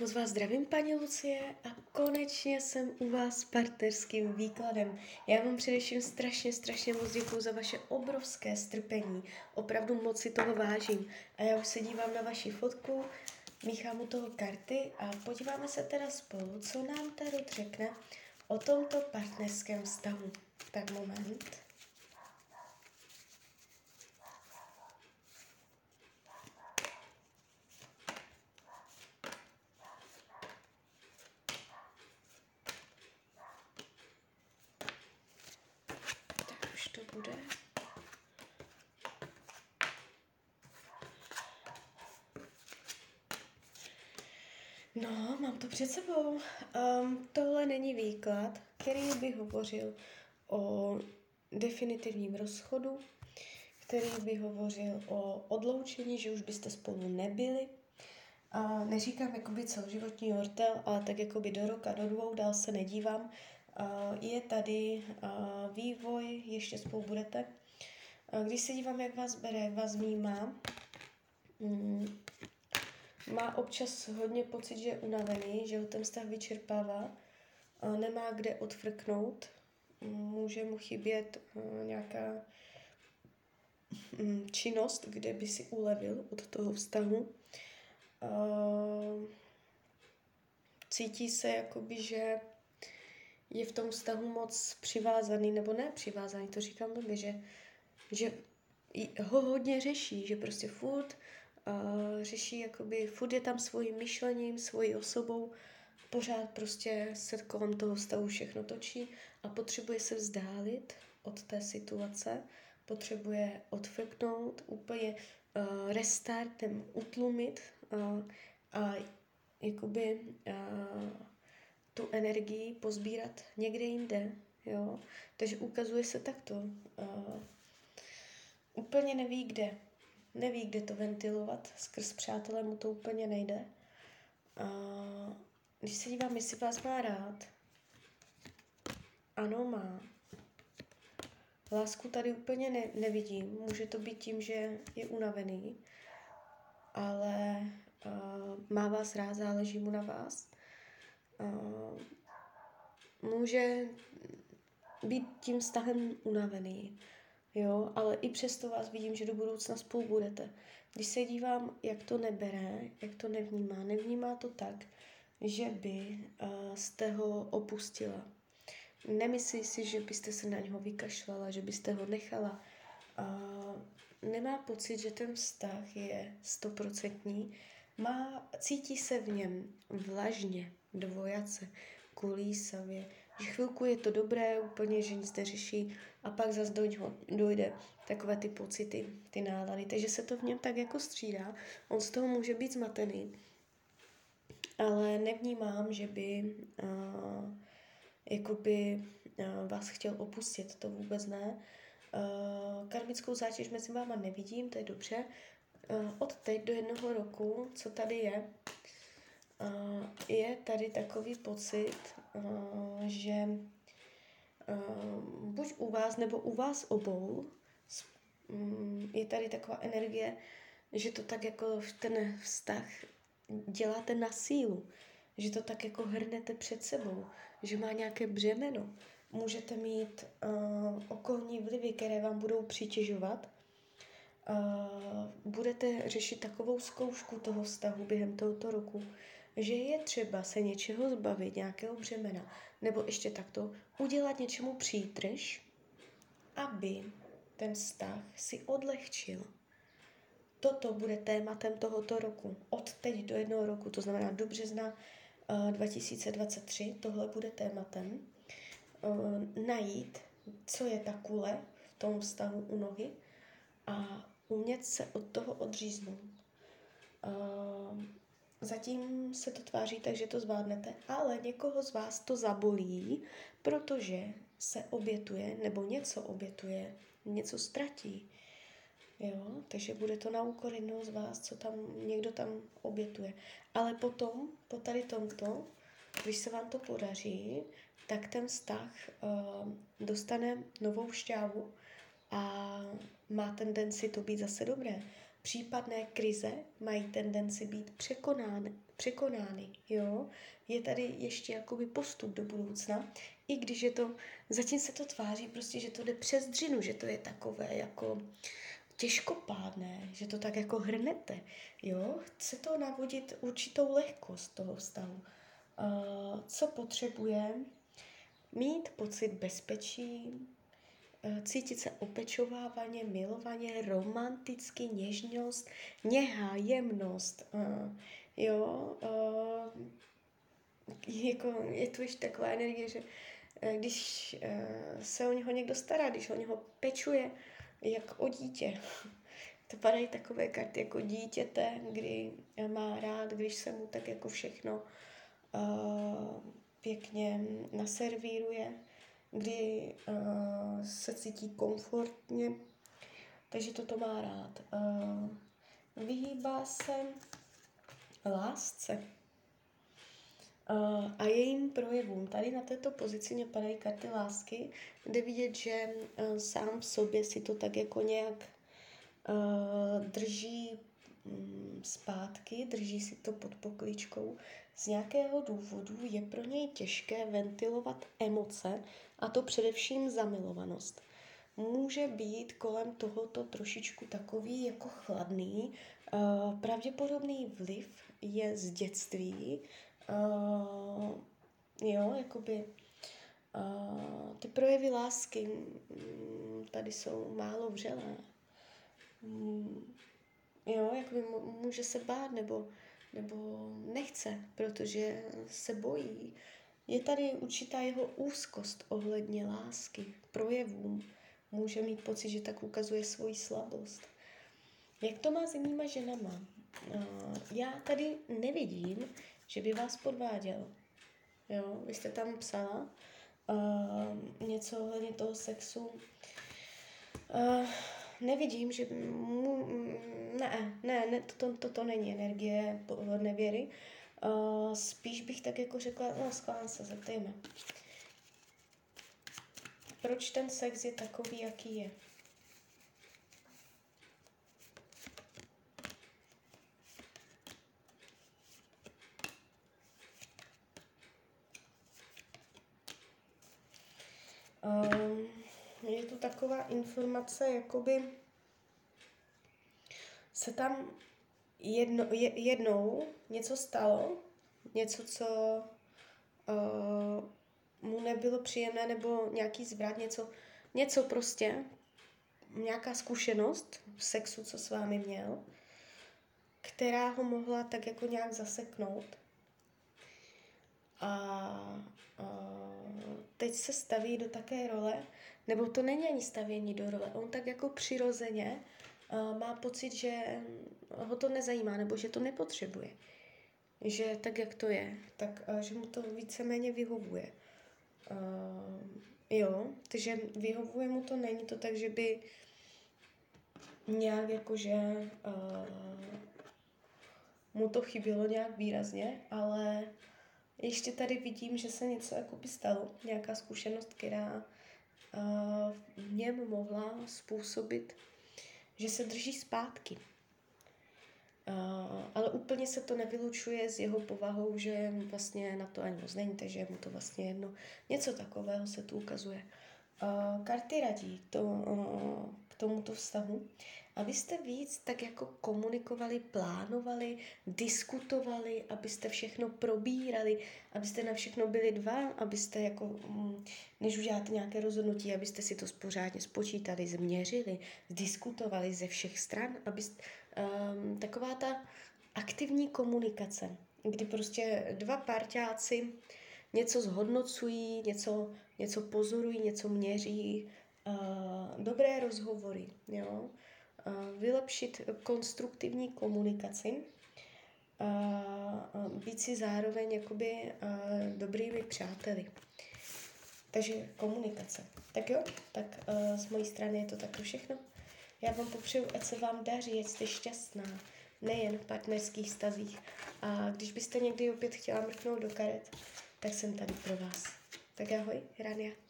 Moc vás zdravím, paní Lucie, a konečně jsem u vás s partnerským výkladem. Já vám především strašně, strašně moc děkuju za vaše obrovské strpení. Opravdu moc si toho vážím. A já už se dívám na vaši fotku, míchám u toho karty a podíváme se teda spolu, co nám Tarot řekne o tomto partnerském vztahu. Tak moment. Bude. No, mám to před sebou. Um, tohle není výklad, který by hovořil o definitivním rozchodu, který by hovořil o odloučení, že už byste spolu nebyli. A neříkám jakoby celoživotní hortel, ale tak jakoby do roka, do dvou, dál se nedívám, je tady vývoj, ještě spolu budete. Když se dívám, jak vás bere, jak vás vnímá, mm, má občas hodně pocit, že je unavený, že ho ten vztah vyčerpává, nemá kde odfrknout, může mu chybět nějaká mm, činnost, kde by si ulevil od toho vztahu. Cítí se jakoby, že je v tom vztahu moc přivázaný, nebo ne přivázaný, to říkám blbě, že, že ho hodně řeší, že prostě furt uh, řeší, jakoby furt je tam svým myšlením, svojí osobou, pořád prostě se kolem toho stavu všechno točí a potřebuje se vzdálit od té situace, potřebuje odfrknout, úplně uh, restartem utlumit uh, a jakoby uh, tu energii pozbírat někde jinde, jo. Takže ukazuje se takto. Uh, úplně neví kde. Neví, kde to ventilovat. Skrz přátelé mu to úplně nejde. Uh, když se dívám, jestli vás má rád. Ano, má. Lásku tady úplně ne, nevidím. Může to být tím, že je unavený, ale uh, má vás rád, záleží mu na vás uh, může být tím vztahem unavený, jo, ale i přesto vás vidím, že do budoucna spolu budete. Když se dívám, jak to nebere, jak to nevnímá, nevnímá to tak, že by uh, jste ho opustila. Nemyslí si, že byste se na něho vykašlala, že byste ho nechala. Uh, nemá pocit, že ten vztah je stoprocentní. Má, cítí se v něm vlažně, dvojace, kulísavě, že chvilku je to dobré, úplně, že nic neřeší a pak zase do něho dojde takové ty pocity, ty nálady, takže se to v něm tak jako střídá. On z toho může být zmatený, ale nevnímám, že by uh, jakoby uh, vás chtěl opustit, to vůbec ne. Uh, karmickou zátěž mezi váma nevidím, to je dobře. Uh, od teď do jednoho roku, co tady je, je tady takový pocit, že buď u vás nebo u vás obou um, je tady taková energie, že to tak jako ten vztah děláte na sílu, že to tak jako hrnete před sebou, že má nějaké břemeno. Můžete mít uh, okolní vlivy, které vám budou přitěžovat. Uh, budete řešit takovou zkoušku toho vztahu během tohoto roku, že je třeba se něčeho zbavit, nějakého břemena, nebo ještě takto udělat něčemu přítrž, aby ten vztah si odlehčil. Toto bude tématem tohoto roku. Od teď do jednoho roku, to znamená do března uh, 2023, tohle bude tématem. Uh, najít, co je ta kule v tom vztahu u nohy a umět se od toho odříznout. Zatím se to tváří tak, že to zvládnete, ale někoho z vás to zabolí, protože se obětuje nebo něco obětuje, něco ztratí. Jo, takže bude to na úkor jednoho z vás, co tam někdo tam obětuje. Ale potom, po tady tomto, když se vám to podaří, tak ten vztah uh, dostane novou šťávu a má tendenci to být zase dobré. Případné krize mají tendenci být překonány, překonány, jo. Je tady ještě jakoby postup do budoucna, i když je to, zatím se to tváří prostě, že to jde přes dřinu, že to je takové jako těžkopádné, že to tak jako hrnete, jo. Chce to navodit určitou lehkost toho vztahu. Uh, co potřebuje? Mít pocit bezpečí, uh, cítit se opečovávaně, milovaně, romanticky, něžnost, něha, jemnost. Uh, jo, uh, jako je tu ještě taková energie, že když se o něho někdo stará, když o něho pečuje, jak o dítě. To padají takové karty jako dítěte, kdy má rád, když se mu tak jako všechno pěkně naservíruje, kdy uh, se cítí komfortně, takže toto má rád. Uh, vyhýbá se lásce uh, a jejím projevům. Tady na této pozici mě padají karty lásky, kde vidět, že uh, sám v sobě si to tak jako nějak uh, drží zpátky, drží si to pod pokličkou. Z nějakého důvodu je pro něj těžké ventilovat emoce, a to především zamilovanost. Může být kolem tohoto trošičku takový jako chladný. Uh, pravděpodobný vliv je z dětství, uh, jo, jakoby uh, ty projevy lásky um, tady jsou málo vřelé. Jo, jakoby může se bát nebo, nebo nechce, protože se bojí. Je tady určitá jeho úzkost ohledně lásky, projevům. Může mít pocit, že tak ukazuje svoji slabost. Jak to má s jinýma ženama? Já tady nevidím, že by vás podváděl. Jo, vy jste tam psala uh, něco ohledně toho sexu. Uh, nevidím, že mu, ne, ne, ne to, to, to, to není energie nevěry. Uh, spíš bych tak jako řekla, no schválně se zeptejme. Proč ten sex je takový, jaký je? Um, je tu taková informace, jakoby se tam jedno, je, jednou něco stalo, něco, co uh, mu nebylo příjemné, nebo nějaký zvrat, něco, něco prostě, nějaká zkušenost v sexu, co s vámi měl, která ho mohla tak jako nějak zaseknout. A, a teď se staví do také role, nebo to není ani stavění do role, on tak jako přirozeně uh, má pocit, že ho to nezajímá, nebo že to nepotřebuje. Že tak, jak to je, tak uh, že mu to víceméně vyhovuje. Uh, jo, takže vyhovuje mu to, není to tak, že by nějak jakože uh, mu to chybělo nějak výrazně, ale ještě tady vidím, že se něco jako by stalo, nějaká zkušenost, která v něm mohla způsobit, že se drží zpátky. Ale úplně se to nevylučuje s jeho povahou, že vlastně na to ani moc není, takže mu to vlastně jedno. Něco takového se tu ukazuje. Karty radí to, tomuto vztahu, abyste víc tak jako komunikovali, plánovali, diskutovali, abyste všechno probírali, abyste na všechno byli dva, abyste jako, mm, než uděláte nějaké rozhodnutí, abyste si to pořádně spočítali, změřili, diskutovali ze všech stran, abyste, um, taková ta aktivní komunikace, kdy prostě dva parťáci něco zhodnocují, něco, něco pozorují, něco měří, dobré rozhovory, jo, vylepšit konstruktivní komunikaci, být si zároveň jakoby dobrými přáteli. Takže komunikace. Tak jo, tak z mojí strany je to takto všechno. Já vám popřeju, ať se vám daří, ať jste šťastná, nejen v partnerských stazích. A když byste někdy opět chtěla mrknout do karet, tak jsem tady pro vás. Tak ahoj, Rania.